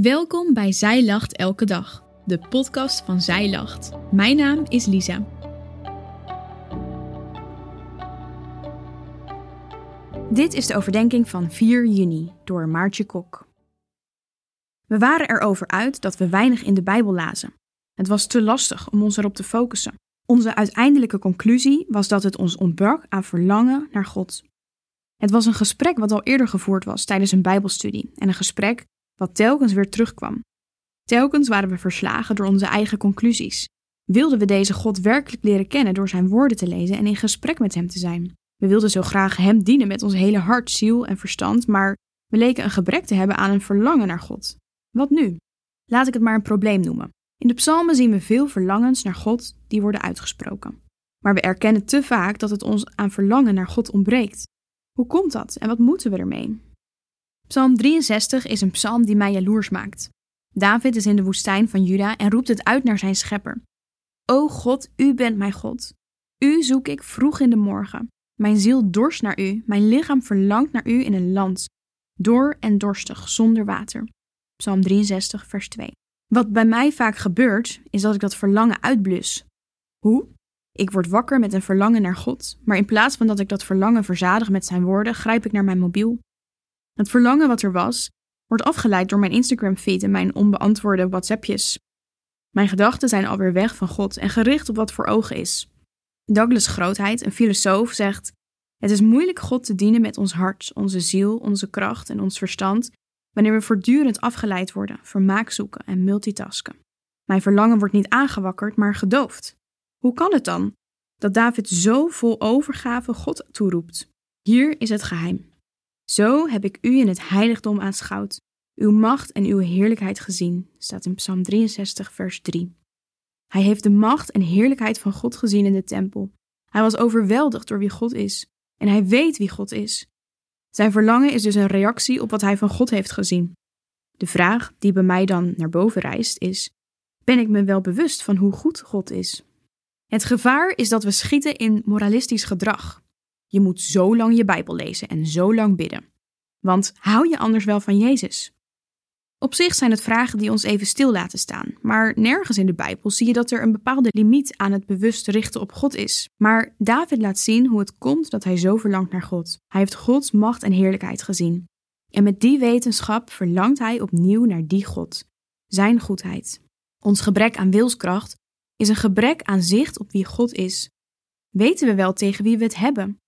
Welkom bij Zij Lacht Elke Dag, de podcast van Zij Lacht. Mijn naam is Lisa. Dit is de overdenking van 4 juni door Maartje Kok. We waren erover uit dat we weinig in de Bijbel lazen. Het was te lastig om ons erop te focussen. Onze uiteindelijke conclusie was dat het ons ontbrak aan verlangen naar God. Het was een gesprek wat al eerder gevoerd was tijdens een Bijbelstudie en een gesprek wat telkens weer terugkwam. Telkens waren we verslagen door onze eigen conclusies. Wilden we deze God werkelijk leren kennen door zijn woorden te lezen en in gesprek met hem te zijn? We wilden zo graag hem dienen met ons hele hart, ziel en verstand, maar we leken een gebrek te hebben aan een verlangen naar God. Wat nu? Laat ik het maar een probleem noemen. In de psalmen zien we veel verlangens naar God die worden uitgesproken. Maar we erkennen te vaak dat het ons aan verlangen naar God ontbreekt. Hoe komt dat en wat moeten we ermee? Psalm 63 is een psalm die mij jaloers maakt. David is in de woestijn van Juda en roept het uit naar zijn schepper. O God, u bent mijn God. U zoek ik vroeg in de morgen. Mijn ziel dorst naar u, mijn lichaam verlangt naar u in een land, door en dorstig, zonder water. Psalm 63, vers 2. Wat bij mij vaak gebeurt, is dat ik dat verlangen uitblus. Hoe? Ik word wakker met een verlangen naar God, maar in plaats van dat ik dat verlangen verzadig met zijn woorden, grijp ik naar mijn mobiel. Het verlangen wat er was, wordt afgeleid door mijn Instagram-feed en mijn onbeantwoorde WhatsAppjes. Mijn gedachten zijn alweer weg van God en gericht op wat voor ogen is. Douglas Grootheid, een filosoof, zegt: Het is moeilijk God te dienen met ons hart, onze ziel, onze kracht en ons verstand, wanneer we voortdurend afgeleid worden, vermaak zoeken en multitasken. Mijn verlangen wordt niet aangewakkerd, maar gedoofd. Hoe kan het dan dat David zo vol overgave God toeroept? Hier is het geheim. Zo heb ik u in het heiligdom aanschouwd, uw macht en uw heerlijkheid gezien, staat in Psalm 63, vers 3. Hij heeft de macht en heerlijkheid van God gezien in de tempel. Hij was overweldigd door wie God is en hij weet wie God is. Zijn verlangen is dus een reactie op wat hij van God heeft gezien. De vraag die bij mij dan naar boven rijst is: ben ik me wel bewust van hoe goed God is? Het gevaar is dat we schieten in moralistisch gedrag. Je moet zo lang je Bijbel lezen en zo lang bidden. Want hou je anders wel van Jezus? Op zich zijn het vragen die ons even stil laten staan, maar nergens in de Bijbel zie je dat er een bepaalde limiet aan het bewust richten op God is. Maar David laat zien hoe het komt dat hij zo verlangt naar God. Hij heeft Gods macht en heerlijkheid gezien. En met die wetenschap verlangt hij opnieuw naar die God, zijn goedheid. Ons gebrek aan wilskracht is een gebrek aan zicht op wie God is. Weten we wel tegen wie we het hebben?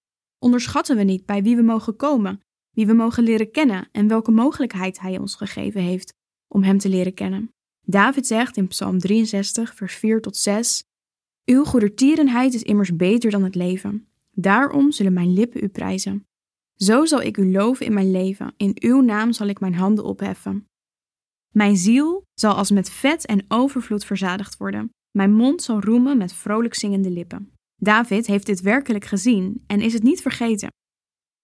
Onderschatten we niet bij wie we mogen komen wie we mogen leren kennen en welke mogelijkheid Hij ons gegeven heeft om Hem te leren kennen. David zegt in Psalm 63, vers 4 tot 6: Uw goedertierenheid is immers beter dan het leven. Daarom zullen mijn lippen u prijzen. Zo zal ik u loven in mijn leven, in uw naam zal ik mijn handen opheffen. Mijn ziel zal als met vet en overvloed verzadigd worden. Mijn mond zal roemen met vrolijk zingende lippen. David heeft dit werkelijk gezien en is het niet vergeten.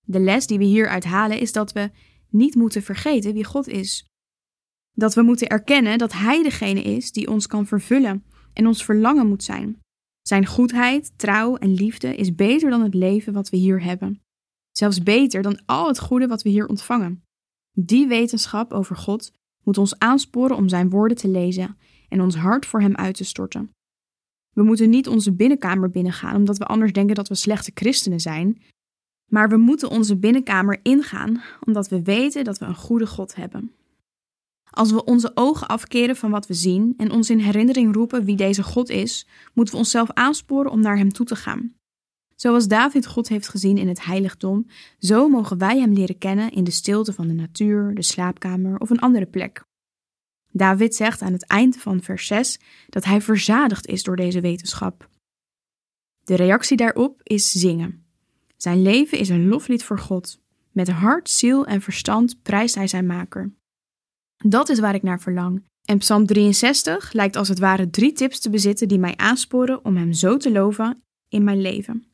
De les die we hieruit halen is dat we niet moeten vergeten wie God is. Dat we moeten erkennen dat Hij degene is die ons kan vervullen en ons verlangen moet zijn. Zijn goedheid, trouw en liefde is beter dan het leven wat we hier hebben. Zelfs beter dan al het goede wat we hier ontvangen. Die wetenschap over God moet ons aansporen om Zijn woorden te lezen en ons hart voor Hem uit te storten. We moeten niet onze binnenkamer binnengaan omdat we anders denken dat we slechte christenen zijn, maar we moeten onze binnenkamer ingaan omdat we weten dat we een goede God hebben. Als we onze ogen afkeren van wat we zien en ons in herinnering roepen wie deze God is, moeten we onszelf aansporen om naar Hem toe te gaan. Zoals David God heeft gezien in het heiligdom, zo mogen wij Hem leren kennen in de stilte van de natuur, de slaapkamer of een andere plek. David zegt aan het eind van vers 6 dat hij verzadigd is door deze wetenschap. De reactie daarop is zingen. Zijn leven is een loflied voor God. Met hart, ziel en verstand prijst hij zijn maker. Dat is waar ik naar verlang. En Psalm 63 lijkt als het ware drie tips te bezitten die mij aansporen om hem zo te loven in mijn leven.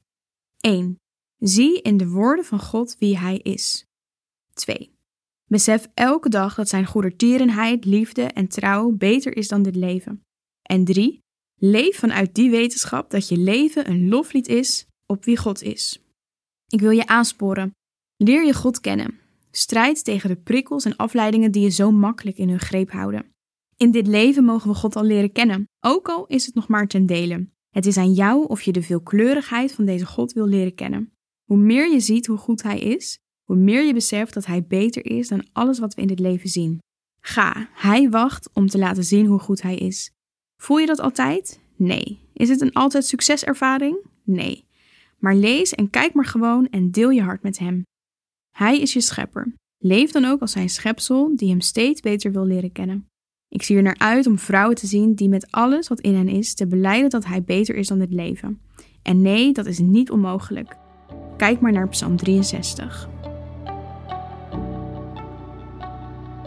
1. Zie in de woorden van God wie hij is. 2. Besef elke dag dat zijn goedertierenheid, liefde en trouw beter is dan dit leven. En 3. Leef vanuit die wetenschap dat je leven een loflied is op wie God is. Ik wil je aansporen. Leer je God kennen. Strijd tegen de prikkels en afleidingen die je zo makkelijk in hun greep houden. In dit leven mogen we God al leren kennen, ook al is het nog maar ten dele. Het is aan jou of je de veelkleurigheid van deze God wil leren kennen. Hoe meer je ziet hoe goed Hij is, hoe meer je beseft dat Hij beter is dan alles wat we in dit leven zien. Ga, Hij wacht om te laten zien hoe goed Hij is. Voel je dat altijd? Nee. Is het een altijd succeservaring? Nee. Maar lees en kijk maar gewoon en deel je hart met Hem. Hij is je schepper. Leef dan ook als zijn schepsel die Hem steeds beter wil leren kennen. Ik zie er naar uit om vrouwen te zien die met alles wat in hen is te beleiden dat Hij beter is dan dit leven. En nee, dat is niet onmogelijk. Kijk maar naar Psalm 63.